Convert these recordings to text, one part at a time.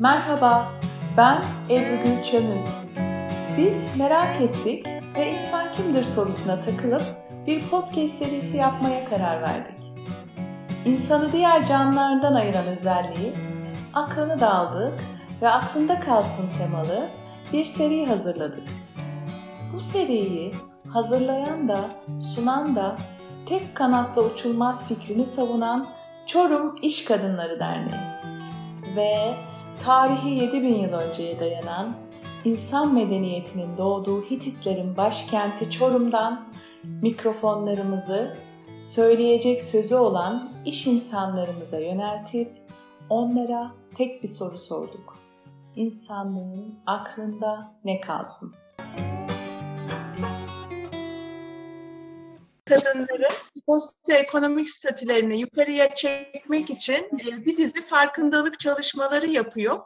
Merhaba, ben Ebru Gülçömüz. Biz merak ettik ve insan kimdir sorusuna takılıp bir podcast serisi yapmaya karar verdik. İnsanı diğer canlılardan ayıran özelliği, aklını da ve aklında kalsın temalı bir seri hazırladık. Bu seriyi hazırlayan da sunan da tek kanatla uçulmaz fikrini savunan Çorum İş Kadınları Derneği ve tarihi 7000 yıl önceye dayanan insan medeniyetinin doğduğu Hititlerin başkenti Çorum'dan mikrofonlarımızı söyleyecek sözü olan iş insanlarımıza yöneltip onlara tek bir soru sorduk. İnsanlığın aklında ne kalsın? Kadınların sosyoekonomik statülerini yukarıya çekmek için bir dizi farkındalık çalışmaları yapıyor.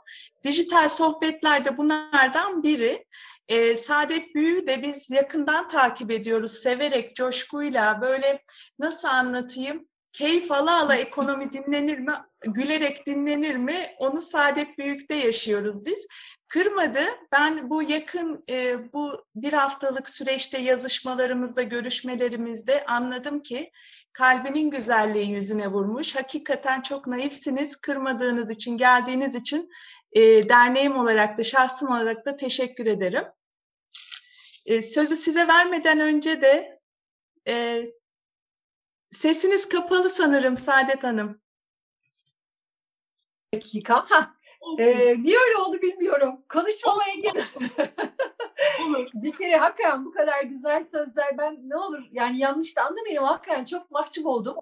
Dijital sohbetler de bunlardan biri. E, Saadet Büyük'ü de biz yakından takip ediyoruz. Severek, coşkuyla böyle nasıl anlatayım? Keyif ala ala ekonomi dinlenir mi? Gülerek dinlenir mi? Onu Saadet Büyük'te yaşıyoruz biz kırmadı. Ben bu yakın e, bu bir haftalık süreçte yazışmalarımızda, görüşmelerimizde anladım ki kalbinin güzelliği yüzüne vurmuş. Hakikaten çok naifsiniz. Kırmadığınız için, geldiğiniz için e, derneğim olarak da, şahsım olarak da teşekkür ederim. E, sözü size vermeden önce de e, sesiniz kapalı sanırım Saadet Hanım. Dakika. Ee, niye öyle oldu bilmiyorum. Konuşmama engel. bir kere hakikaten bu kadar güzel sözler ben ne olur yani yanlış da anlamayın hakikaten çok mahcup oldum.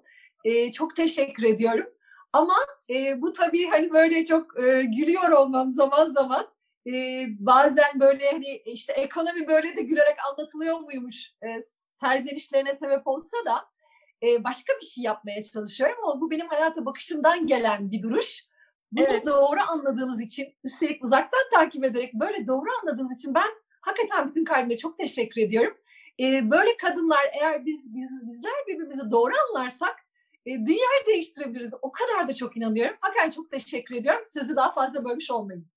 Ee, çok teşekkür ediyorum. Ama e, bu tabii hani böyle çok e, gülüyor olmam zaman zaman. E, bazen böyle hani işte ekonomi böyle de gülerek anlatılıyor muymuş e, serzenişlerine sebep olsa da e, başka bir şey yapmaya çalışıyorum ama bu benim hayata bakışımdan gelen bir duruş. Bunu evet. doğru anladığınız için, üstelik uzaktan takip ederek böyle doğru anladığınız için ben hakikaten bütün kalbime çok teşekkür ediyorum. Ee, böyle kadınlar eğer biz, biz bizler birbirimizi doğru anlarsak e, dünyayı değiştirebiliriz. O kadar da çok inanıyorum. Hakikaten çok teşekkür ediyorum. Sözü daha fazla bölmüş olmayayım.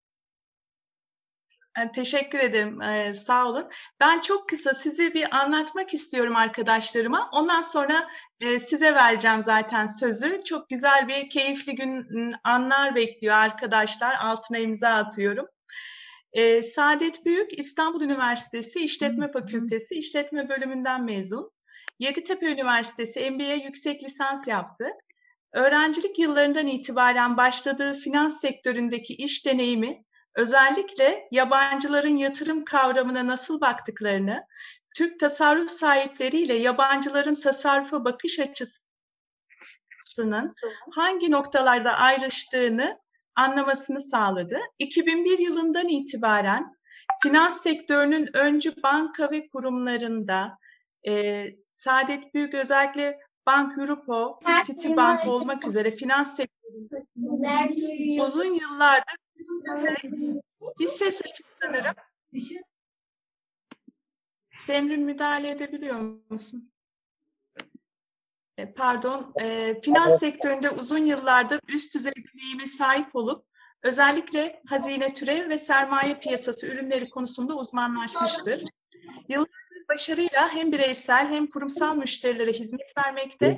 Teşekkür ederim. Ee, sağ olun. Ben çok kısa sizi bir anlatmak istiyorum arkadaşlarıma. Ondan sonra e, size vereceğim zaten sözü. Çok güzel bir keyifli gün anlar bekliyor arkadaşlar. Altına imza atıyorum. Ee, Saadet Büyük İstanbul Üniversitesi İşletme Fakültesi İşletme Bölümünden mezun. Yeditepe Üniversitesi MBA yüksek lisans yaptı. Öğrencilik yıllarından itibaren başladığı finans sektöründeki iş deneyimi özellikle yabancıların yatırım kavramına nasıl baktıklarını, Türk tasarruf sahipleriyle yabancıların tasarrufa bakış açısının hangi noktalarda ayrıştığını anlamasını sağladı. 2001 yılından itibaren finans sektörünün öncü banka ve kurumlarında e, Saadet Büyük özellikle Bank Europo, Citibank olmak üzere finans sektöründe uzun yıllardır bir ses açık sanırım. Demrin müdahale edebiliyor musun? E, pardon, e, finans sektöründe uzun yıllardır üst düzey deneyime sahip olup özellikle hazine türev ve sermaye piyasası ürünleri konusunda uzmanlaşmıştır. Başarıyla hem bireysel hem kurumsal müşterilere hizmet vermekte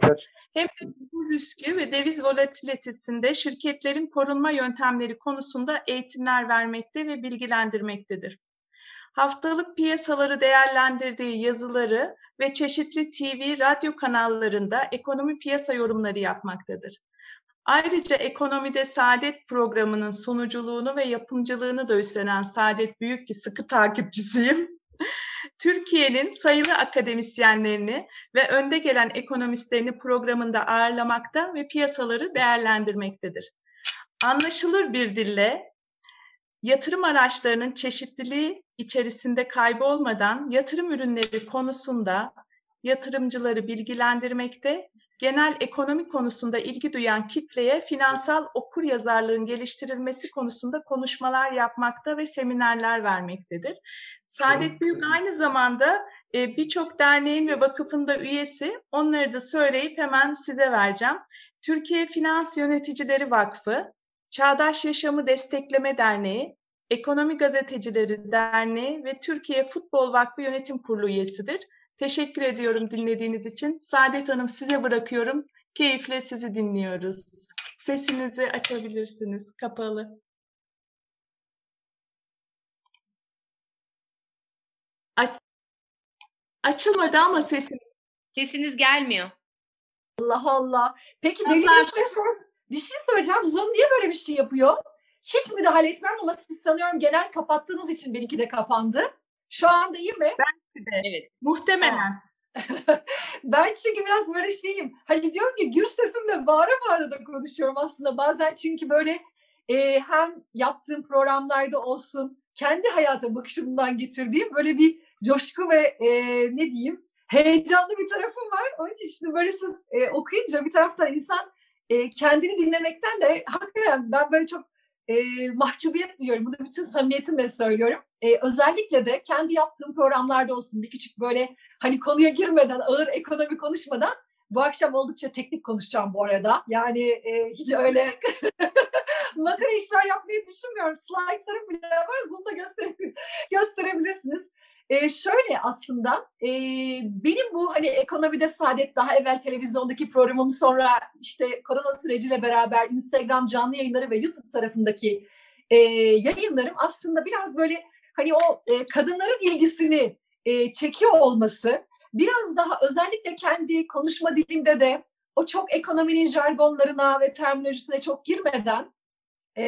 hem de bu riski ve deviz volatilitesinde şirketlerin korunma yöntemleri konusunda eğitimler vermekte ve bilgilendirmektedir. Haftalık piyasaları değerlendirdiği yazıları ve çeşitli TV, radyo kanallarında ekonomi piyasa yorumları yapmaktadır. Ayrıca Ekonomide Saadet programının sunuculuğunu ve yapımcılığını da üstlenen Saadet Büyük ki sıkı takipçisiyim. Türkiye'nin sayılı akademisyenlerini ve önde gelen ekonomistlerini programında ağırlamakta ve piyasaları değerlendirmektedir. Anlaşılır bir dille yatırım araçlarının çeşitliliği içerisinde kaybolmadan yatırım ürünleri konusunda yatırımcıları bilgilendirmekte, genel ekonomi konusunda ilgi duyan kitleye finansal okur yazarlığın geliştirilmesi konusunda konuşmalar yapmakta ve seminerler vermektedir. Saadet Büyük aynı zamanda e, birçok derneğin ve vakıfın da üyesi. Onları da söyleyip hemen size vereceğim. Türkiye Finans Yöneticileri Vakfı, Çağdaş Yaşamı Destekleme Derneği, Ekonomi Gazetecileri Derneği ve Türkiye Futbol Vakfı Yönetim Kurulu üyesidir. Teşekkür ediyorum dinlediğiniz için. Saadet Hanım size bırakıyorum. Keyifle sizi dinliyoruz. Sesinizi açabilirsiniz. Kapalı. Aç Açılmadı ama sesiniz. Sesiniz gelmiyor. Allah Allah. Peki Nazar- belli bir süre sonra bir şey söyleyeceğim. Zoom niye böyle bir şey yapıyor? Hiç müdahale etmem ama siz sanıyorum genel kapattığınız için benimki de kapandı. Şu anda iyi mi? Evet. Muhtemelen. ben çünkü biraz böyle şeyim. Hani diyorum ki gür sesimle bağıra bağıra da konuşuyorum aslında. Bazen çünkü böyle e, hem yaptığım programlarda olsun kendi hayata bakışımdan getirdiğim böyle bir coşku ve e, ne diyeyim heyecanlı bir tarafım var. Onun için şimdi böyle siz e, okuyunca bir taraftan insan e, kendini dinlemekten de hakikaten ben böyle çok e, mahcubiyet duyuyorum. Bunu bütün samimiyetimle söylüyorum. E, özellikle de kendi yaptığım programlarda olsun bir küçük böyle hani konuya girmeden ağır ekonomi konuşmadan bu akşam oldukça teknik konuşacağım bu arada. Yani e, hiç öyle makara işler yapmayı düşünmüyorum. Slaytlarım bile var. Zoom'da gösterebilir, gösterebilirsiniz. E, şöyle aslında e, benim bu hani ekonomide saadet daha evvel televizyondaki programım sonra işte korona süreciyle beraber Instagram canlı yayınları ve YouTube tarafındaki e, yayınlarım aslında biraz böyle hani o e, kadınların ilgisini e, çekiyor olması biraz daha özellikle kendi konuşma dilimde de o çok ekonominin jargonlarına ve terminolojisine çok girmeden e,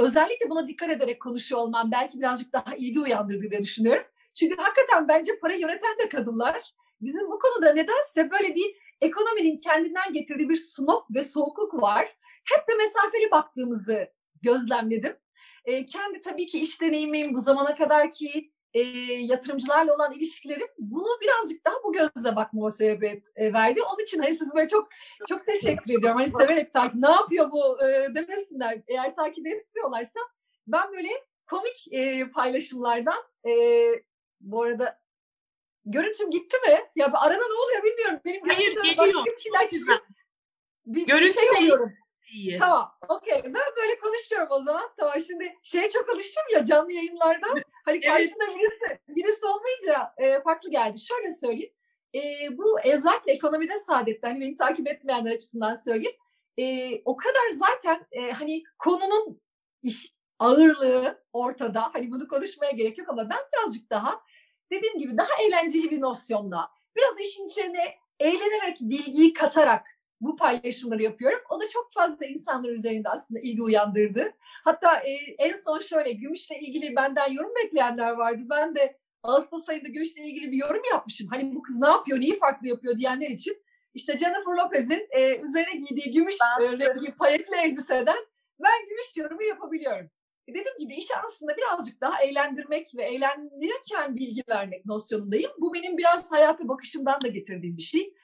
özellikle buna dikkat ederek konuşuyor olmam belki birazcık daha ilgi uyandırdı diye düşünüyorum. Çünkü hakikaten bence para yöneten de kadınlar. Bizim bu konuda nedense böyle bir ekonominin kendinden getirdiği bir snob ve soğukluk var. Hep de mesafeli baktığımızı gözlemledim. E, kendi tabii ki iş deneyimim, bu zamana kadar ki e, yatırımcılarla olan ilişkilerim bunu birazcık daha bu gözle bakmama sebebiyet e, verdi. Onun için hani siz böyle çok çok teşekkür ediyorum. Hani severek takip, ne yapıyor bu e, demesinler. Eğer takip etmiyorlarsa ben böyle komik e, paylaşımlardan e, bu arada görüntüm gitti mi? Ya arada ne oluyor bilmiyorum. Benim Hayır, geliyor. başka bir şeyler çıkıyor. Bir, bir Görüntü şey de oluyorum. İyi. Tamam, okey. Ben böyle konuşuyorum o zaman. Tamam, şimdi şeye çok alıştım ya canlı yayınlarda. Hani Evet. karşında birisi, birisi olmayınca e, farklı geldi. Şöyle söyleyeyim. E, bu özellikle ekonomide saadette, hani beni takip etmeyenler açısından söyleyeyim. E, o kadar zaten e, hani konunun iş, ağırlığı ortada. Hani bunu konuşmaya gerek yok ama ben birazcık daha dediğim gibi daha eğlenceli bir nosyonda. Biraz işin içine eğlenerek, bilgiyi katarak bu paylaşımları yapıyorum. O da çok fazla insanlar üzerinde aslında ilgi uyandırdı. Hatta e, en son şöyle Gümüş'le ilgili benden yorum bekleyenler vardı. Ben de Ağustos ayında Gümüş'le ilgili bir yorum yapmışım. Hani bu kız ne yapıyor, neyi farklı yapıyor diyenler için. İşte Jennifer Lopez'in e, üzerine giydiği gümüş e, rengi payetli elbiseden ben gümüş yorumu yapabiliyorum. E, dediğim gibi işi aslında birazcık daha eğlendirmek ve eğlendirirken bilgi vermek nosyonundayım. Bu benim biraz hayata bakışımdan da getirdiğim bir şey.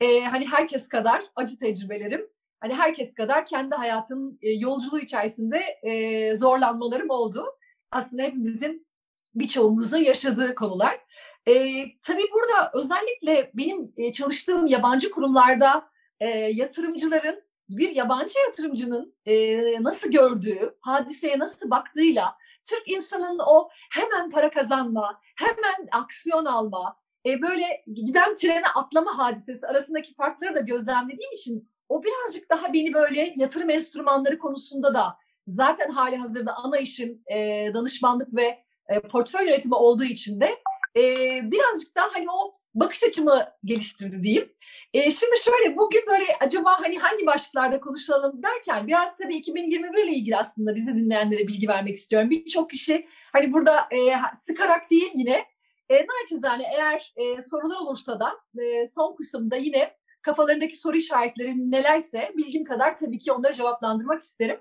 Ee, hani herkes kadar acı tecrübelerim, hani herkes kadar kendi hayatın e, yolculuğu içerisinde e, zorlanmalarım oldu. Aslında hepimizin birçoğumuzun yaşadığı konular. E, tabii burada özellikle benim e, çalıştığım yabancı kurumlarda e, yatırımcıların bir yabancı yatırımcının e, nasıl gördüğü, hadiseye nasıl baktığıyla Türk insanın o hemen para kazanma, hemen aksiyon alma, e, böyle giden trene atlama hadisesi arasındaki farkları da gözlemlediğim için o birazcık daha beni böyle yatırım enstrümanları konusunda da zaten hali hazırda ana işim e, danışmanlık ve e, portföy yönetimi olduğu için de e, birazcık daha hani o bakış açımı geliştirdi diyeyim. E, şimdi şöyle bugün böyle acaba hani hangi başlıklarda konuşalım derken biraz tabii 2021 ile ilgili aslında bizi dinleyenlere bilgi vermek istiyorum. Birçok kişi hani burada e, sıkarak değil yine e, naçizane eğer e, sorular olursa da e, son kısımda yine kafalarındaki soru işaretleri nelerse bilgim kadar tabii ki onları cevaplandırmak isterim.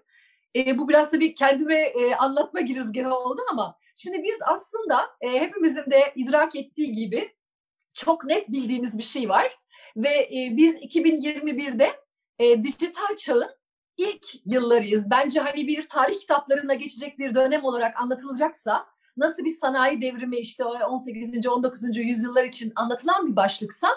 E, bu biraz tabii kendime e, anlatma girizgahı oldu ama şimdi biz aslında e, hepimizin de idrak ettiği gibi çok net bildiğimiz bir şey var. Ve e, biz 2021'de e, dijital çağın ilk yıllarıyız. Bence hani bir tarih kitaplarında geçecek bir dönem olarak anlatılacaksa nasıl bir sanayi devrimi işte o 18. 19. yüzyıllar için anlatılan bir başlıksa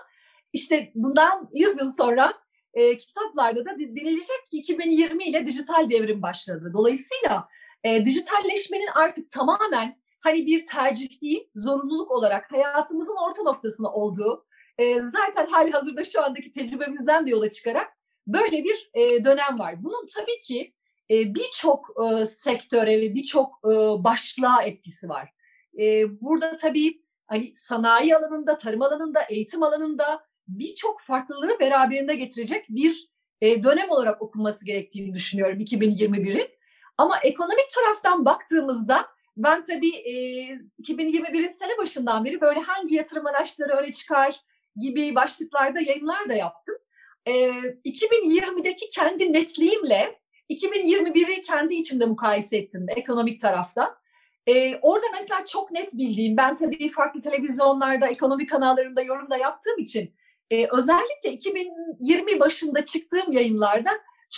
işte bundan 100 yıl sonra e, kitaplarda da denilecek ki 2020 ile dijital devrim başladı. Dolayısıyla e, dijitalleşmenin artık tamamen hani bir tercih değil, zorunluluk olarak hayatımızın orta noktasına olduğu, e, zaten hali hazırda şu andaki tecrübemizden de yola çıkarak böyle bir e, dönem var. Bunun tabii ki birçok e, sektöre ve birçok e, başlığa etkisi var. E, burada tabii hani sanayi alanında, tarım alanında, eğitim alanında birçok farklılığı beraberinde getirecek bir e, dönem olarak okunması gerektiğini düşünüyorum 2021'in. Ama ekonomik taraftan baktığımızda ben tabii e, 2021'in sene başından beri böyle hangi yatırım araçları öne çıkar gibi başlıklarda yayınlar da yaptım. E, 2020'deki kendi netliğimle 2021'i kendi içimde mukayese ettim ekonomik tarafta. Ee, orada mesela çok net bildiğim, ben tabii farklı televizyonlarda, ekonomi kanallarında yorum da yaptığım için e, özellikle 2020 başında çıktığım yayınlarda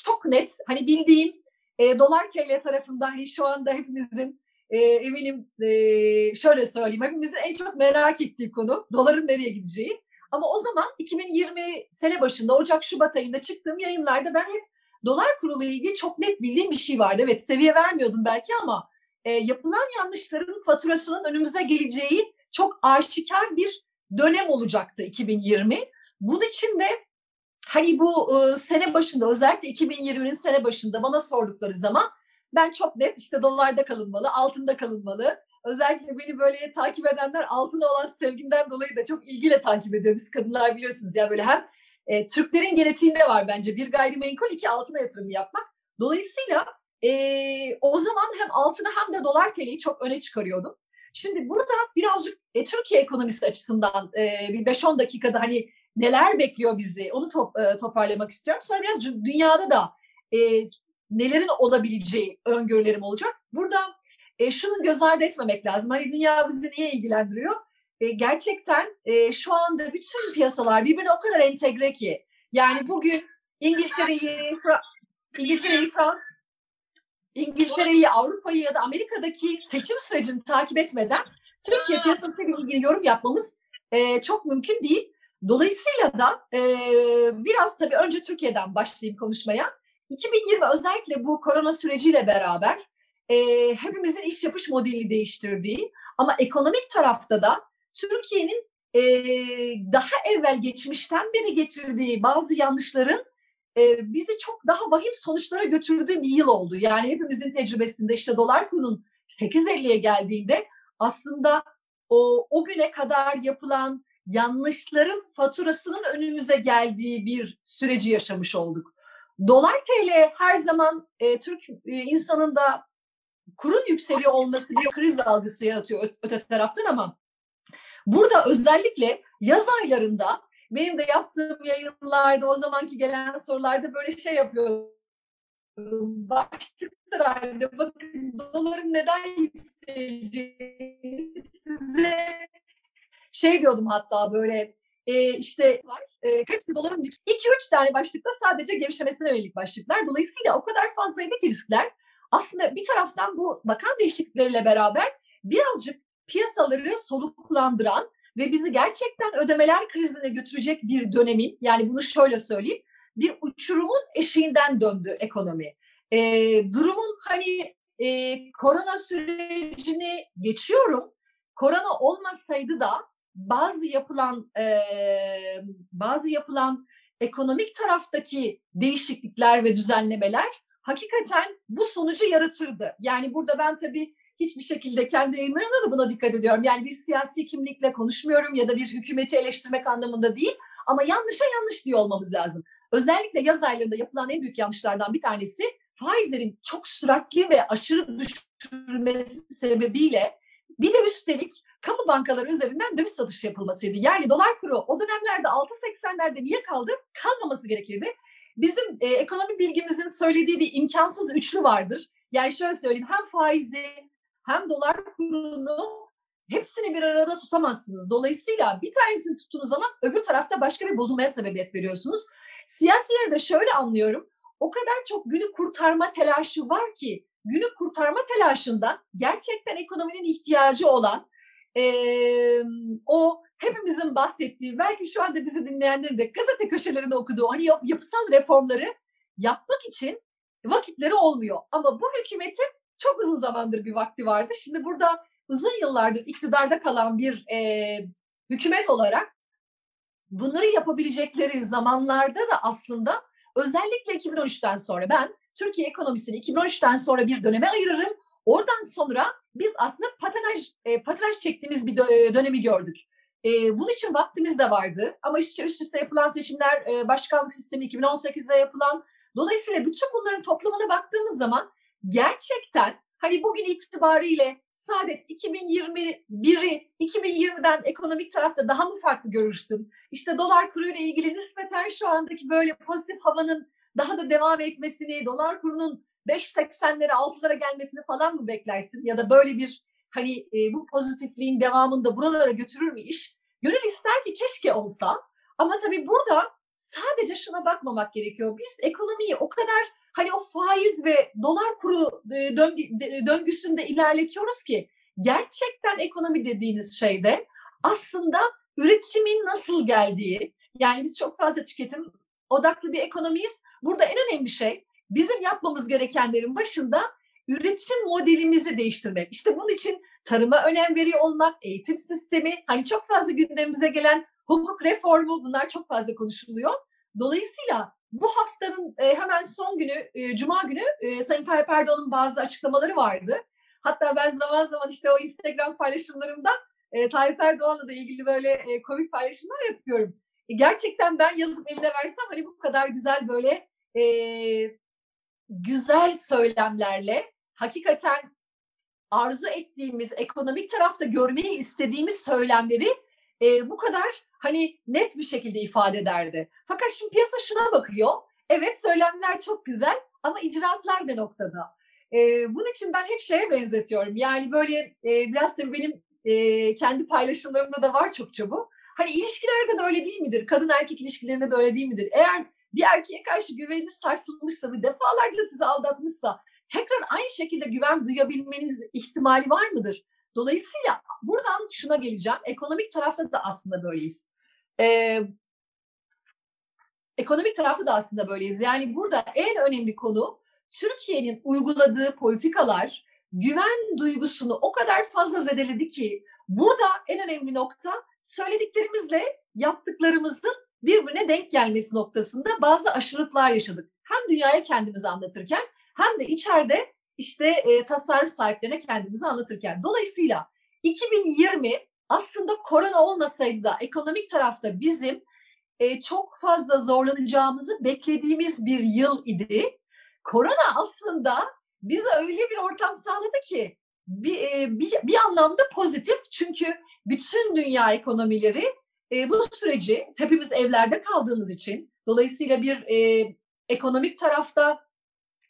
çok net, hani bildiğim e, dolar TL tarafında hani şu anda hepimizin e, eminim e, şöyle söyleyeyim, hepimizin en çok merak ettiği konu doların nereye gideceği. Ama o zaman 2020 sene başında Ocak-Şubat ayında çıktığım yayınlarda ben hep dolar kurulu ilgili çok net bildiğim bir şey vardı. Evet seviye vermiyordum belki ama e, yapılan yanlışların faturasının önümüze geleceği çok aşikar bir dönem olacaktı 2020. Bunun için de hani bu e, sene başında özellikle 2020'nin sene başında bana sordukları zaman ben çok net işte dolarda kalınmalı, altında kalınmalı. Özellikle beni böyle takip edenler altına olan sevgimden dolayı da çok ilgiyle takip ediyor. Biz kadınlar biliyorsunuz ya böyle hem e, Türklerin genetiğinde var bence bir gayrimenkul iki altına yatırım yapmak. Dolayısıyla e, o zaman hem altına hem de dolar TL'yi çok öne çıkarıyordum. Şimdi burada birazcık e, Türkiye ekonomisi açısından e, bir 5-10 dakikada hani neler bekliyor bizi onu top, e, toparlamak istiyorum. Sonra biraz dünyada da e, nelerin olabileceği öngörülerim olacak. Burada e, şunu göz ardı etmemek lazım. Hani dünya bizi niye ilgilendiriyor? Gerçekten e, şu anda bütün piyasalar birbirine o kadar entegre ki. Yani bugün İngiltere'yi, Fra İngiltere'yi, Frans İngiltere'yi, Avrupa'yı ya da Amerika'daki seçim sürecini takip etmeden Türkiye piyasası ilgili yorum yapmamız e, çok mümkün değil. Dolayısıyla da e, biraz tabii önce Türkiye'den başlayayım konuşmaya. 2020 özellikle bu korona süreciyle beraber e, hepimizin iş yapış modelini değiştirdiği ama ekonomik tarafta da Türkiye'nin e, daha evvel geçmişten beri getirdiği bazı yanlışların e, bizi çok daha vahim sonuçlara götürdüğü bir yıl oldu. Yani hepimizin tecrübesinde işte dolar kurunun 8.50'ye geldiğinde aslında o, o güne kadar yapılan yanlışların faturasının önümüze geldiği bir süreci yaşamış olduk. Dolar TL her zaman e, Türk e, insanında kurun yükseliyor olması bir kriz algısı yaratıyor öte taraftan ama burada özellikle yaz aylarında benim de yaptığım yayınlarda o zamanki gelen sorularda böyle şey yapıyorum. Başlıklarda bakın doların neden yükseleceğini size şey diyordum hatta böyle e, işte var. E, hepsi doların 2-3 tane başlıkta sadece gevşemesine yönelik başlıklar. Dolayısıyla o kadar fazlaydı ki riskler. Aslında bir taraftan bu bakan değişiklikleriyle beraber birazcık piyasaları soluklandıran ve bizi gerçekten ödemeler krizine götürecek bir dönemin yani bunu şöyle söyleyeyim bir uçurumun eşiğinden döndü ekonomi. E, durumun hani e, korona sürecini geçiyorum. Korona olmasaydı da bazı yapılan e, bazı yapılan ekonomik taraftaki değişiklikler ve düzenlemeler hakikaten bu sonucu yaratırdı. Yani burada ben tabii hiçbir şekilde kendi yayınlarımda da buna dikkat ediyorum. Yani bir siyasi kimlikle konuşmuyorum ya da bir hükümeti eleştirmek anlamında değil. Ama yanlışa yanlış diyor olmamız lazım. Özellikle yaz aylarında yapılan en büyük yanlışlardan bir tanesi faizlerin çok süratli ve aşırı düşürmesi sebebiyle bir de üstelik kamu bankaları üzerinden döviz satışı yapılmasıydı. Yani dolar kuru o dönemlerde 6.80'lerde niye kaldı? Kalmaması gerekirdi. Bizim e, ekonomi bilgimizin söylediği bir imkansız üçlü vardır. Yani şöyle söyleyeyim hem faizi hem dolar kurunu hepsini bir arada tutamazsınız. Dolayısıyla bir tanesini tuttuğunuz zaman öbür tarafta başka bir bozulmaya sebebiyet veriyorsunuz. Siyasileri de şöyle anlıyorum. O kadar çok günü kurtarma telaşı var ki günü kurtarma telaşından gerçekten ekonominin ihtiyacı olan e, o hepimizin bahsettiği belki şu anda bizi dinleyenlerin de gazete köşelerinde okuduğu hani yap, yapısal reformları yapmak için vakitleri olmuyor. Ama bu hükümetin çok uzun zamandır bir vakti vardı. Şimdi burada uzun yıllardır iktidarda kalan bir e, hükümet olarak bunları yapabilecekleri zamanlarda da aslında özellikle 2013'ten sonra ben Türkiye ekonomisini 2013'ten sonra bir döneme ayırırım. Oradan sonra biz aslında patinaj, e, patinaj çektiğimiz bir dö- dönemi gördük. E, bunun için vaktimiz de vardı ama işte üst üste yapılan seçimler, e, başkanlık sistemi 2018'de yapılan. Dolayısıyla bütün bunların toplamına baktığımız zaman gerçekten hani bugün itibariyle Saadet 2021'i 2020'den ekonomik tarafta daha mı farklı görürsün? İşte dolar kuruyla ilgili nispeten şu andaki böyle pozitif havanın daha da devam etmesini, dolar kurunun 5.80'lere 6'lara gelmesini falan mı beklersin? Ya da böyle bir hani e, bu pozitifliğin devamında buralara götürür mü iş? Gönül ister ki keşke olsa ama tabii burada sadece şuna bakmamak gerekiyor. Biz ekonomiyi o kadar hani o faiz ve dolar kuru e, döngü, döngüsünde ilerletiyoruz ki gerçekten ekonomi dediğiniz şeyde aslında üretimin nasıl geldiği yani biz çok fazla tüketim odaklı bir ekonomiyiz. Burada en önemli şey bizim yapmamız gerekenlerin başında üretim modelimizi değiştirmek. İşte bunun için tarıma önem veriyor olmak, eğitim sistemi, hani çok fazla gündemimize gelen hukuk reformu bunlar çok fazla konuşuluyor. Dolayısıyla bu haftanın e, hemen son günü, e, Cuma günü e, Sayın Tayyip Erdoğan'ın bazı açıklamaları vardı. Hatta ben zaman zaman işte o Instagram paylaşımlarımda e, Tayyip Erdoğan'la da ilgili böyle e, komik paylaşımlar yapıyorum. E, gerçekten ben yazıp eline versem hani bu kadar güzel böyle e, güzel söylemlerle hakikaten arzu ettiğimiz ekonomik tarafta görmeyi istediğimiz söylemleri e, bu kadar hani net bir şekilde ifade ederdi. Fakat şimdi piyasa şuna bakıyor. Evet söylemler çok güzel ama icraatlar da noktada. E, bunun için ben hep şeye benzetiyorum. Yani böyle e, biraz da benim e, kendi paylaşımlarımda da var çok çabuk. Hani ilişkilerde de öyle değil midir? Kadın erkek ilişkilerinde de öyle değil midir? Eğer bir erkeğe karşı güveniniz sarsılmışsa ve defalarca sizi aldatmışsa tekrar aynı şekilde güven duyabilmeniz ihtimali var mıdır? Dolayısıyla buradan şuna geleceğim. Ekonomik tarafta da aslında böyleyiz. Ee, ekonomik tarafta da aslında böyleyiz. Yani burada en önemli konu Türkiye'nin uyguladığı politikalar güven duygusunu o kadar fazla zedeledi ki burada en önemli nokta söylediklerimizle yaptıklarımızın birbirine denk gelmesi noktasında bazı aşırılıklar yaşadık. Hem dünyaya kendimizi anlatırken hem de içeride işte e, tasarruf sahiplerine kendimizi anlatırken. Dolayısıyla 2020 aslında korona olmasaydı da ekonomik tarafta bizim e, çok fazla zorlanacağımızı beklediğimiz bir yıl idi. Korona aslında bize öyle bir ortam sağladı ki bir, e, bir, bir anlamda pozitif çünkü bütün dünya ekonomileri e, bu süreci hepimiz evlerde kaldığımız için dolayısıyla bir e, ekonomik tarafta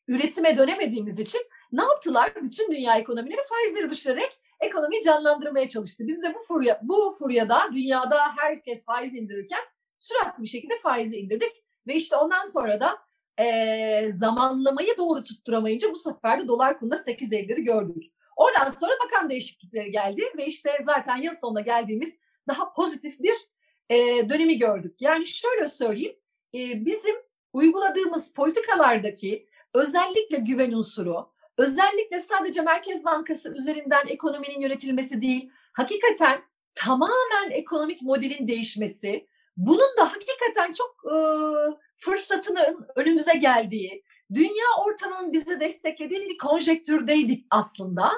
üretime dönemediğimiz için ne yaptılar? Bütün dünya ekonomileri faizleri düşürerek ekonomiyi canlandırmaya çalıştı. Biz de bu furya bu furyada dünyada herkes faiz indirirken süratli bir şekilde faizi indirdik ve işte ondan sonra da e, zamanlamayı doğru tutturamayınca bu sefer de dolar kurunda 8.50'leri gördük. Oradan sonra bakan değişiklikleri geldi ve işte zaten yıl sonuna geldiğimiz daha pozitif bir e, dönemi gördük. Yani şöyle söyleyeyim, e, bizim uyguladığımız politikalardaki özellikle güven unsuru, özellikle sadece Merkez Bankası üzerinden ekonominin yönetilmesi değil, hakikaten tamamen ekonomik modelin değişmesi, bunun da hakikaten çok e, fırsatının önümüze geldiği, dünya ortamının bizi desteklediği bir konjektürdeydik aslında.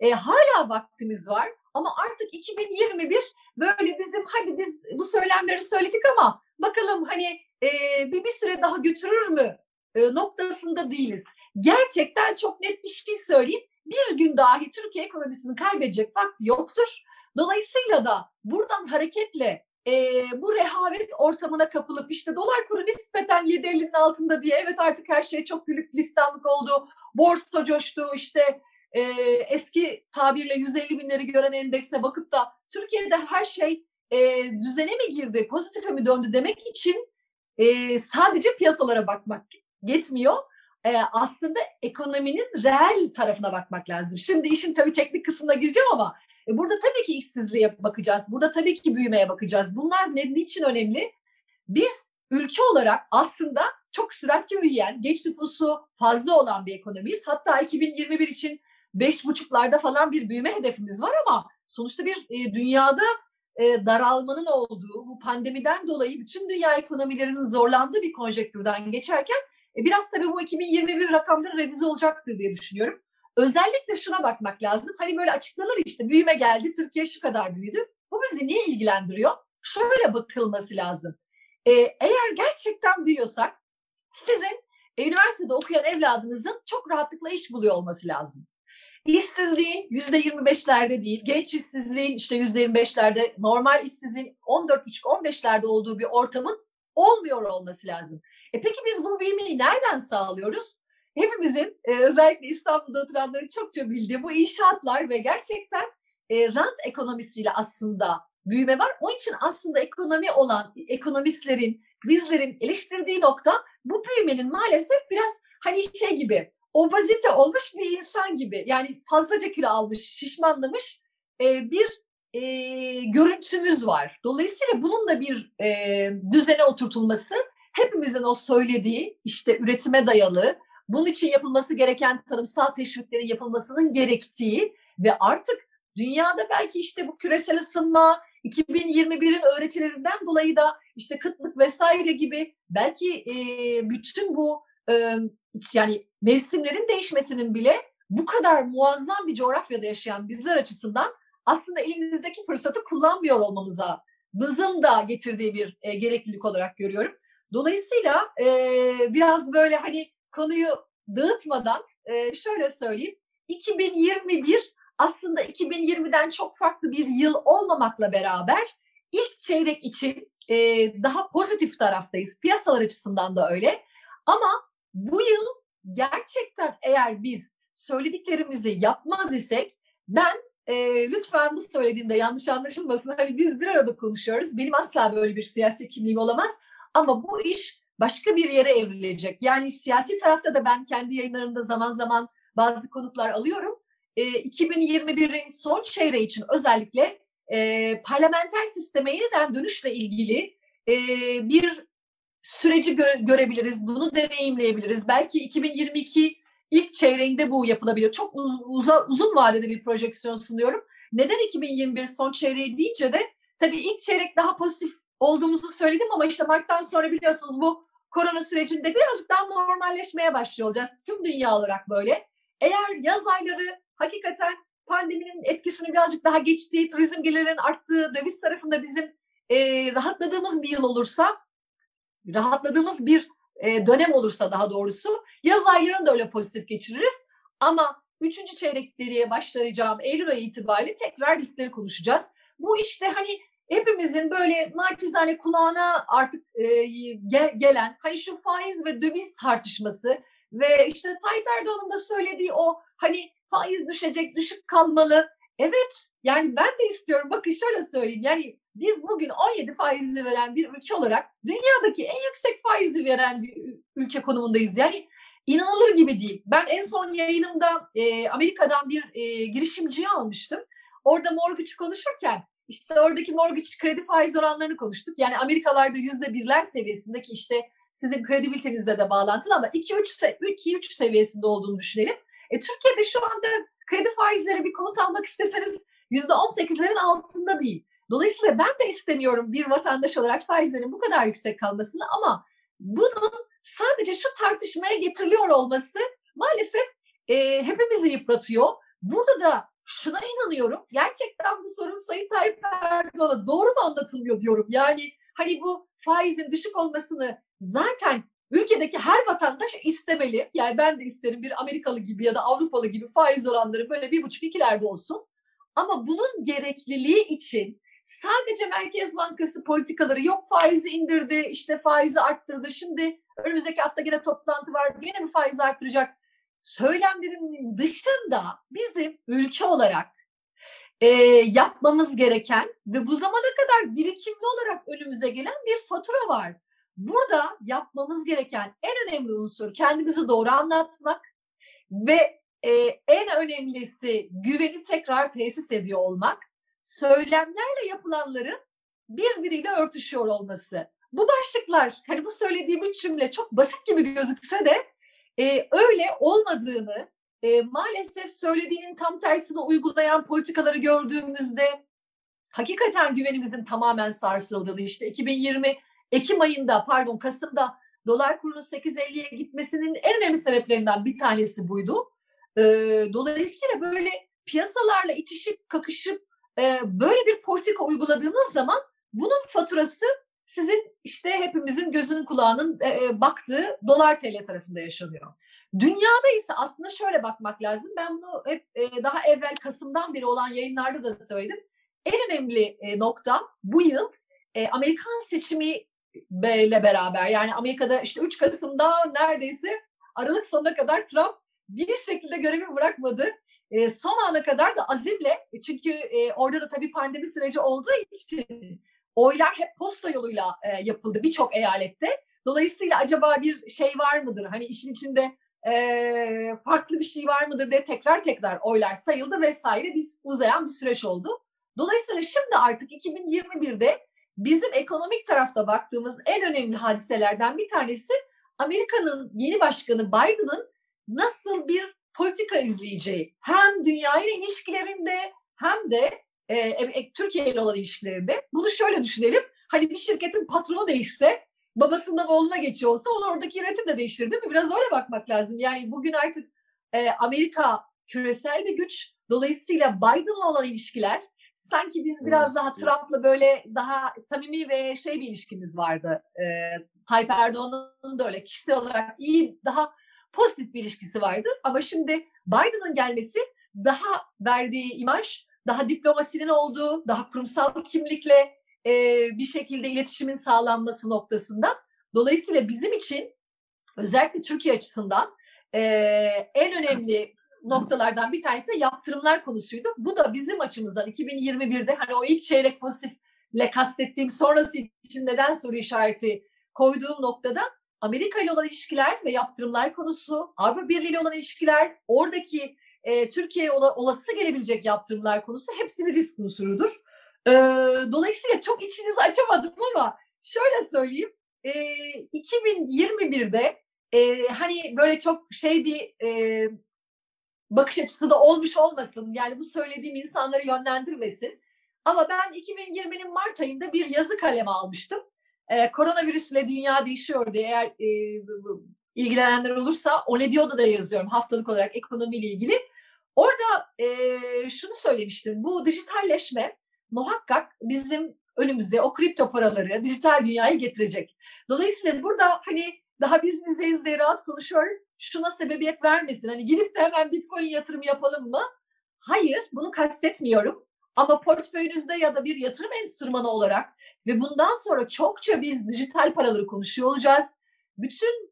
E, hala vaktimiz var ama artık 2021 böyle bizim hadi biz bu söylemleri söyledik ama bakalım hani e, bir, bir süre daha götürür mü noktasında değiliz. Gerçekten çok net bir şey söyleyeyim. Bir gün dahi Türkiye ekonomisini kaybedecek vakti yoktur. Dolayısıyla da buradan hareketle e, bu rehavet ortamına kapılıp işte dolar kuru nispeten 7.50'nin altında diye evet artık her şey çok gülük listanlık oldu. Borsa coştu işte e, eski tabirle 150 binleri gören endekse bakıp da Türkiye'de her şey e, düzene mi girdi, pozitife mi döndü demek için e, sadece piyasalara bakmak yetmiyor. e, aslında ekonominin reel tarafına bakmak lazım. Şimdi işin tabii teknik kısmına gireceğim ama e, burada tabii ki işsizliğe bakacağız. Burada tabii ki büyümeye bakacağız. Bunlar ne, niçin önemli? Biz ülke olarak aslında çok süratli büyüyen, genç nüfusu fazla olan bir ekonomiyiz. Hatta 2021 için beş buçuklarda falan bir büyüme hedefimiz var ama sonuçta bir e, dünyada e, daralmanın olduğu, bu pandemiden dolayı bütün dünya ekonomilerinin zorlandığı bir konjektürden geçerken biraz tabii bu 2021 rakamları revize olacaktır diye düşünüyorum. Özellikle şuna bakmak lazım. Hani böyle açıklanır işte büyüme geldi, Türkiye şu kadar büyüdü. Bu bizi niye ilgilendiriyor? Şöyle bakılması lazım. E, eğer gerçekten büyüyorsak sizin e, üniversitede okuyan evladınızın çok rahatlıkla iş buluyor olması lazım. İşsizliğin yüzde 25'lerde değil, genç işsizliğin işte yüzde 25'lerde, normal işsizliğin 14,5-15'lerde olduğu bir ortamın olmuyor olması lazım. E peki biz bu büyümeyi nereden sağlıyoruz? Hepimizin e, özellikle İstanbul'da oturanların çokça bildiği bu inşaatlar ve gerçekten e, rant ekonomisiyle aslında büyüme var. Onun için aslında ekonomi olan ekonomistlerin, bizlerin eleştirdiği nokta bu büyümenin maalesef biraz hani şey gibi obezite olmuş bir insan gibi yani fazlaca kilo almış, şişmanlamış e, bir e, görüntümüz var. Dolayısıyla bunun da bir e, düzene oturtulması hepimizin o söylediği işte üretime dayalı, bunun için yapılması gereken tarımsal teşviklerin yapılmasının gerektiği ve artık dünyada belki işte bu küresel ısınma, 2021'in öğretilerinden dolayı da işte kıtlık vesaire gibi belki e, bütün bu e, yani mevsimlerin değişmesinin bile bu kadar muazzam bir coğrafyada yaşayan bizler açısından aslında elimizdeki fırsatı kullanmıyor olmamıza bızın da getirdiği bir e, gereklilik olarak görüyorum. Dolayısıyla e, biraz böyle hani konuyu dağıtmadan e, şöyle söyleyeyim. 2021 aslında 2020'den çok farklı bir yıl olmamakla beraber ilk çeyrek için e, daha pozitif taraftayız. Piyasalar açısından da öyle. Ama bu yıl gerçekten eğer biz söylediklerimizi yapmaz isek ben e, lütfen bu söylediğimde yanlış anlaşılmasın. Hani biz bir arada konuşuyoruz. Benim asla böyle bir siyasi kimliğim olamaz. Ama bu iş başka bir yere evrilecek. Yani siyasi tarafta da ben kendi yayınlarımda zaman zaman bazı konuklar alıyorum. E, 2021'in son çeyreği için özellikle e, parlamenter sisteme yeniden dönüşle ilgili e, bir süreci gö- görebiliriz, bunu deneyimleyebiliriz. Belki 2022 ilk çeyreğinde bu yapılabilir. Çok uz- uza- uzun vadede bir projeksiyon sunuyorum. Neden 2021 son çeyreği deyince de tabii ilk çeyrek daha pozitif olduğumuzu söyledim ama işte Mart'tan sonra biliyorsunuz bu korona sürecinde birazcık daha normalleşmeye başlıyor olacağız. Tüm dünya olarak böyle. Eğer yaz ayları hakikaten pandeminin etkisini birazcık daha geçtiği, turizm gelirlerinin arttığı, döviz tarafında bizim e, rahatladığımız bir yıl olursa rahatladığımız bir e, dönem olursa daha doğrusu yaz aylarını da öyle pozitif geçiririz. Ama üçüncü çeyrek diye başlayacağım Eylül ayı itibariyle tekrar riskleri konuşacağız. Bu işte hani hepimizin böyle naçizane kulağına artık e, gel, gelen hani şu faiz ve döviz tartışması ve işte Tayyip Erdoğan'ın da söylediği o hani faiz düşecek, düşük kalmalı. Evet yani ben de istiyorum. Bakın şöyle söyleyeyim. Yani biz bugün 17 faizi veren bir ülke olarak dünyadaki en yüksek faizi veren bir ülke konumundayız. Yani inanılır gibi değil. Ben en son yayınımda e, Amerika'dan bir e, girişimciyi almıştım. Orada mortgage konuşurken işte oradaki mortgage kredi faiz oranlarını konuştuk. Yani Amerikalarda yüzde birler seviyesindeki işte sizin kredibilitenizle de bağlantılı ama 2-3 seviyesinde olduğunu düşünelim. E, Türkiye'de şu anda kredi faizleri bir konut almak isteseniz %18'lerin altında değil. Dolayısıyla ben de istemiyorum bir vatandaş olarak faizlerin bu kadar yüksek kalmasını ama bunun sadece şu tartışmaya getiriliyor olması maalesef e, hepimizi yıpratıyor. Burada da şuna inanıyorum. Gerçekten bu sorun Sayın Tayyip Erdoğan'a doğru mu anlatılmıyor diyorum. Yani hani bu faizin düşük olmasını zaten ülkedeki her vatandaş istemeli. Yani ben de isterim bir Amerikalı gibi ya da Avrupalı gibi faiz oranları böyle bir buçuk ikilerde olsun. Ama bunun gerekliliği için sadece Merkez Bankası politikaları yok faizi indirdi, işte faizi arttırdı. Şimdi önümüzdeki hafta yine toplantı var, yine mi faizi arttıracak? Söylemlerin dışında bizim ülke olarak e, yapmamız gereken ve bu zamana kadar birikimli olarak önümüze gelen bir fatura var. burada yapmamız gereken en önemli unsur kendimizi doğru anlatmak ve e, en önemlisi güveni tekrar tesis ediyor olmak, söylemlerle yapılanların birbiriyle örtüşüyor olması. Bu başlıklar, hani bu söylediğim üç cümle çok basit gibi gözükse de e, öyle olmadığını, e, maalesef söylediğinin tam tersini uygulayan politikaları gördüğümüzde hakikaten güvenimizin tamamen sarsıldığını işte 2020 Ekim ayında pardon Kasım'da dolar kurunun 8.50'ye gitmesinin en önemli sebeplerinden bir tanesi buydu. E, dolayısıyla böyle piyasalarla itişip kakışıp e, böyle bir politika uyguladığınız zaman bunun faturası sizin işte hepimizin gözünün kulağının e, baktığı dolar TL tarafında yaşanıyor. Dünyada ise aslında şöyle bakmak lazım. Ben bunu hep e, daha evvel Kasım'dan beri olan yayınlarda da söyledim. En önemli e, nokta bu yıl e, Amerikan seçimi ile beraber yani Amerika'da işte 3 Kasım'da neredeyse Aralık sonuna kadar Trump bir şekilde görevi bırakmadı. E, son ana kadar da azimle çünkü e, orada da tabii pandemi süreci olduğu için oylar hep posta yoluyla e, yapıldı birçok eyalette. Dolayısıyla acaba bir şey var mıdır? Hani işin içinde e, farklı bir şey var mıdır diye tekrar tekrar oylar sayıldı vesaire. Biz uzayan bir süreç oldu. Dolayısıyla şimdi artık 2021'de bizim ekonomik tarafta baktığımız en önemli hadiselerden bir tanesi Amerika'nın yeni başkanı Biden'ın nasıl bir politika izleyeceği. Hem dünya ile ilişkilerinde hem de e, e, Türkiye ile olan ilişkilerinde. Bunu şöyle düşünelim. Hani bir şirketin patronu değişse, babasından oğluna geçiyor olsa onu oradaki yönetim de değiştirir değil mi? Biraz öyle bakmak lazım. Yani bugün artık e, Amerika küresel bir güç. Dolayısıyla Biden'la olan ilişkiler sanki biz biraz daha Trump'la böyle daha samimi ve şey bir ilişkimiz vardı. E, Tayyip Erdoğan'ın da öyle kişisel olarak iyi, daha pozitif bir ilişkisi vardı. Ama şimdi Biden'ın gelmesi daha verdiği imaj daha diplomasinin olduğu, daha kurumsal kimlikle e, bir şekilde iletişimin sağlanması noktasında. Dolayısıyla bizim için özellikle Türkiye açısından e, en önemli noktalardan bir tanesi de yaptırımlar konusuydu. Bu da bizim açımızdan 2021'de hani o ilk çeyrek pozitifle kastettiğim sonrası için neden soru işareti koyduğum noktada Amerika ile olan ilişkiler ve yaptırımlar konusu, Avrupa Birliği ile olan ilişkiler, oradaki e, Türkiye'ye ola, olası gelebilecek yaptırımlar konusu hepsi bir risk unsurudur. E, dolayısıyla çok içinizi açamadım ama şöyle söyleyeyim. E, 2021'de e, hani böyle çok şey bir e, bakış açısı da olmuş olmasın. Yani bu söylediğim insanları yönlendirmesin. Ama ben 2020'nin Mart ayında bir yazı kaleme almıştım. Ee, koronavirüsle dünya değişiyor diye eğer e, ilgilenenler olursa o ne diyordu da yazıyorum haftalık olarak ekonomiyle ilgili. Orada e, şunu söylemiştim. Bu dijitalleşme muhakkak bizim önümüze o kripto paraları, dijital dünyayı getirecek. Dolayısıyla burada hani daha biz bizeyiz diye rahat konuşuyor. Şuna sebebiyet vermesin. Hani gidip de hemen bitcoin yatırımı yapalım mı? Hayır, bunu kastetmiyorum. Ama portföyünüzde ya da bir yatırım enstrümanı olarak ve bundan sonra çokça biz dijital paraları konuşuyor olacağız. Bütün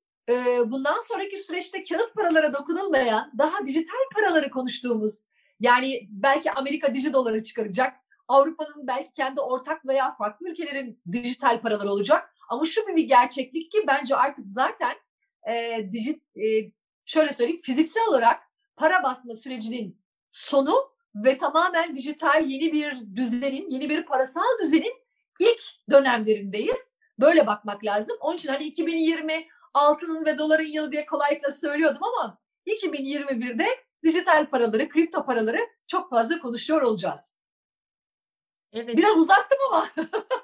bundan sonraki süreçte kağıt paralara dokunulmayan daha dijital paraları konuştuğumuz yani belki Amerika diji doları çıkaracak. Avrupa'nın belki kendi ortak veya farklı ülkelerin dijital paraları olacak. Ama şu bir gerçeklik ki bence artık zaten e, dijit, e, şöyle söyleyeyim fiziksel olarak para basma sürecinin sonu ve tamamen dijital yeni bir düzenin, yeni bir parasal düzenin ilk dönemlerindeyiz. Böyle bakmak lazım. Onun için hani 2020 altının ve doların yılı diye kolaylıkla söylüyordum ama 2021'de dijital paraları, kripto paraları çok fazla konuşuyor olacağız. Evet. Biraz uzattım ama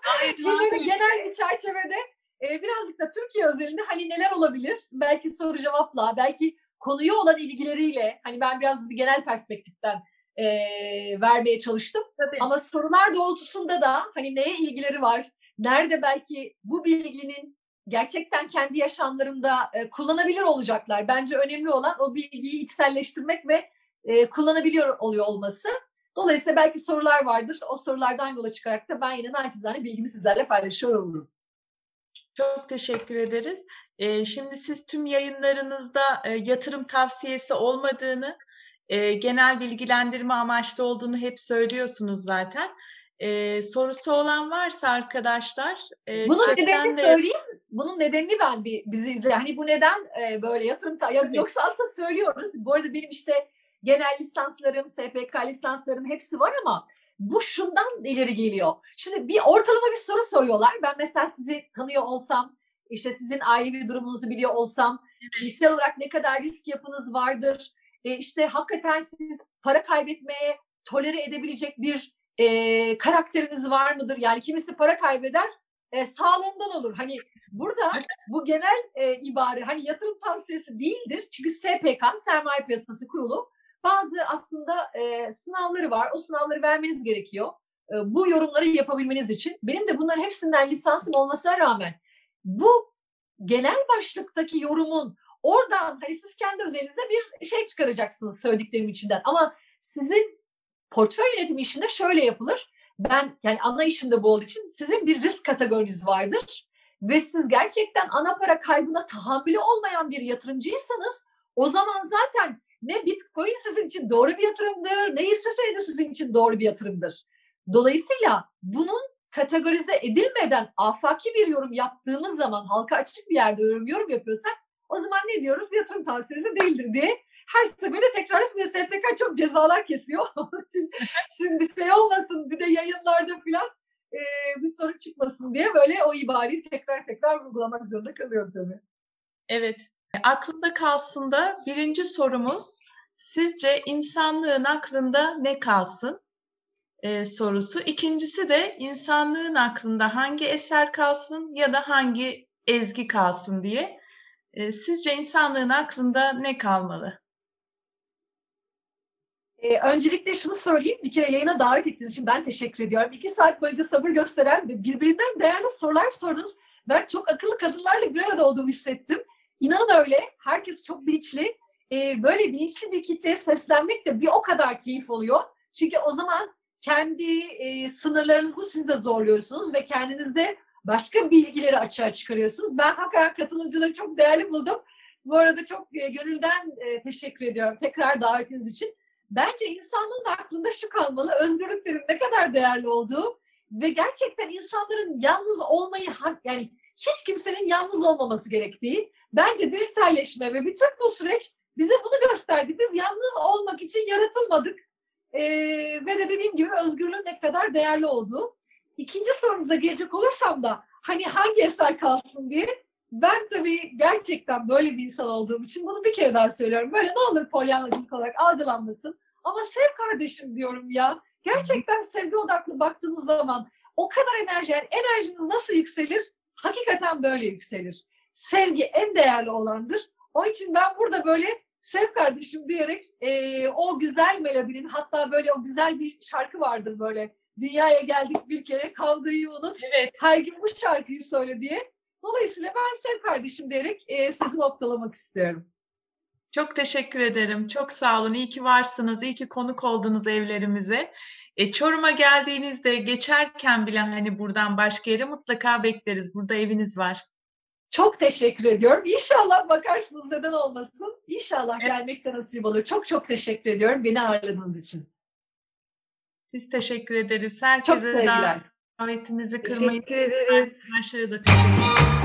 hayır, genel bir çerçevede e, birazcık da Türkiye özelinde hani neler olabilir? Belki soru cevapla, belki konuya olan ilgileriyle hani ben biraz bir genel perspektiften e, vermeye çalıştım. Tabii. Ama sorular doğrultusunda da hani neye ilgileri var? Nerede belki bu bilginin gerçekten kendi yaşamlarında e, kullanabilir olacaklar. Bence önemli olan o bilgiyi içselleştirmek ve e, kullanabiliyor oluyor olması. Dolayısıyla belki sorular vardır. O sorulardan yola çıkarak da ben yine naçizane bilgimi sizlerle paylaşıyor olurum. Çok teşekkür ederiz. E, şimdi siz tüm yayınlarınızda e, yatırım tavsiyesi olmadığını, e, genel bilgilendirme amaçlı olduğunu hep söylüyorsunuz zaten. E, sorusu olan varsa arkadaşlar e, Bunun nedenini de- söyleyeyim. Bunun nedenini ben bir bizi izle. Hani bu neden e, böyle yatırım ta- ya- Tabii. yoksa aslında söylüyoruz. Bu arada benim işte genel lisanslarım, SPK lisanslarım hepsi var ama bu şundan ileri geliyor. Şimdi bir ortalama bir soru soruyorlar. Ben mesela sizi tanıyor olsam, işte sizin ailevi durumunuzu biliyor olsam, kişisel olarak ne kadar risk yapınız vardır, e, işte hakikaten siz para kaybetmeye tolere edebilecek bir e, karakteriniz var mıdır? Yani kimisi para kaybeder, e, sağlığından olur. Hani burada bu genel e, ibare hani yatırım tavsiyesi değildir. Çünkü SPK, Sermaye Piyasası Kurulu bazı aslında e, sınavları var. O sınavları vermeniz gerekiyor. E, bu yorumları yapabilmeniz için. Benim de bunların hepsinden lisansım olmasına rağmen bu genel başlıktaki yorumun oradan hani siz kendi özelinizde bir şey çıkaracaksınız söylediklerim içinden. Ama sizin portföy yönetimi işinde şöyle yapılır. Ben yani ana işimde bu olduğu için sizin bir risk kategoriniz vardır ve siz gerçekten ana para kaybına tahammülü olmayan bir yatırımcıysanız o zaman zaten ne Bitcoin sizin için doğru bir yatırımdır, ne hisse sizin için doğru bir yatırımdır. Dolayısıyla bunun kategorize edilmeden afaki bir yorum yaptığımız zaman halka açık bir yerde yorum, yorum yapıyorsak o zaman ne diyoruz? Yatırım tavsiyesi değildir diye her seferinde tekrar ve SPK çok cezalar kesiyor. İçin şimdi şey olmasın bir de yayınlarda falan e, bir sorun çıkmasın diye böyle o ibareyi tekrar tekrar vurgulamak zorunda kalıyorum tabii. Evet. Aklımda kalsın da birinci sorumuz sizce insanlığın aklında ne kalsın Ee, sorusu. İkincisi de insanlığın aklında hangi eser kalsın ya da hangi ezgi kalsın diye. Ee, sizce insanlığın aklında ne kalmalı? Ee, öncelikle şunu söyleyeyim. Bir kere yayına davet ettiğiniz için ben teşekkür ediyorum. İki saat boyunca sabır gösteren ve birbirinden değerli sorular sordunuz. Ben çok akıllı kadınlarla bir arada olduğumu hissettim. İnanın öyle. Herkes çok bilinçli. Ee, böyle bilinçli bir kitleye seslenmek de bir o kadar keyif oluyor. Çünkü o zaman kendi e, sınırlarınızı siz de zorluyorsunuz ve kendinizde başka bilgileri açığa çıkarıyorsunuz. Ben hakikaten katılımcıları çok değerli buldum. Bu arada çok e, gönülden e, teşekkür ediyorum tekrar davetiniz için. Bence insanlığın aklında şu kalmalı, özgürlüklerin ne kadar değerli olduğu ve gerçekten insanların yalnız olmayı, hak- yani hiç kimsenin yalnız olmaması gerektiği. Bence dijitalleşme ve bütün bu süreç bize bunu gösterdi. Biz yalnız olmak için yaratılmadık. Ee, ve de dediğim gibi özgürlüğün ne kadar değerli olduğu. İkinci sorunuza gelecek olursam da hani hangi eser kalsın diye ben tabii gerçekten böyle bir insan olduğum için bunu bir kere daha söylüyorum. Böyle ne olur polyanlacılık olarak algılanmasın. Ama sev kardeşim diyorum ya. Gerçekten sevgi odaklı baktığınız zaman o kadar enerji, yani enerjiniz nasıl yükselir? Hakikaten böyle yükselir. Sevgi en değerli olandır. Onun için ben burada böyle sev kardeşim diyerek eee, o güzel melodinin hatta böyle o güzel bir şarkı vardır böyle. Dünyaya geldik bir kere kavgayı unut. Evet. Her gün bu şarkıyı söyle diye. Dolayısıyla ben sev kardeşim diyerek e, sözü noktalamak istiyorum. Çok teşekkür ederim. Çok sağ olun. İyi ki varsınız. İyi ki konuk oldunuz evlerimize. E, Çorum'a geldiğinizde geçerken bile hani buradan başka yere mutlaka bekleriz. Burada eviniz var. Çok teşekkür ediyorum. İnşallah bakarsınız neden olmasın. İnşallah Evet. gelmek de nasip olur. Çok çok teşekkür ediyorum beni ağırladığınız için. Biz teşekkür ederiz. Çok Herkese sevgiler. davetimizi kırmayın. Teşekkür ederiz. Arkadaşlara da teşekkür ederim.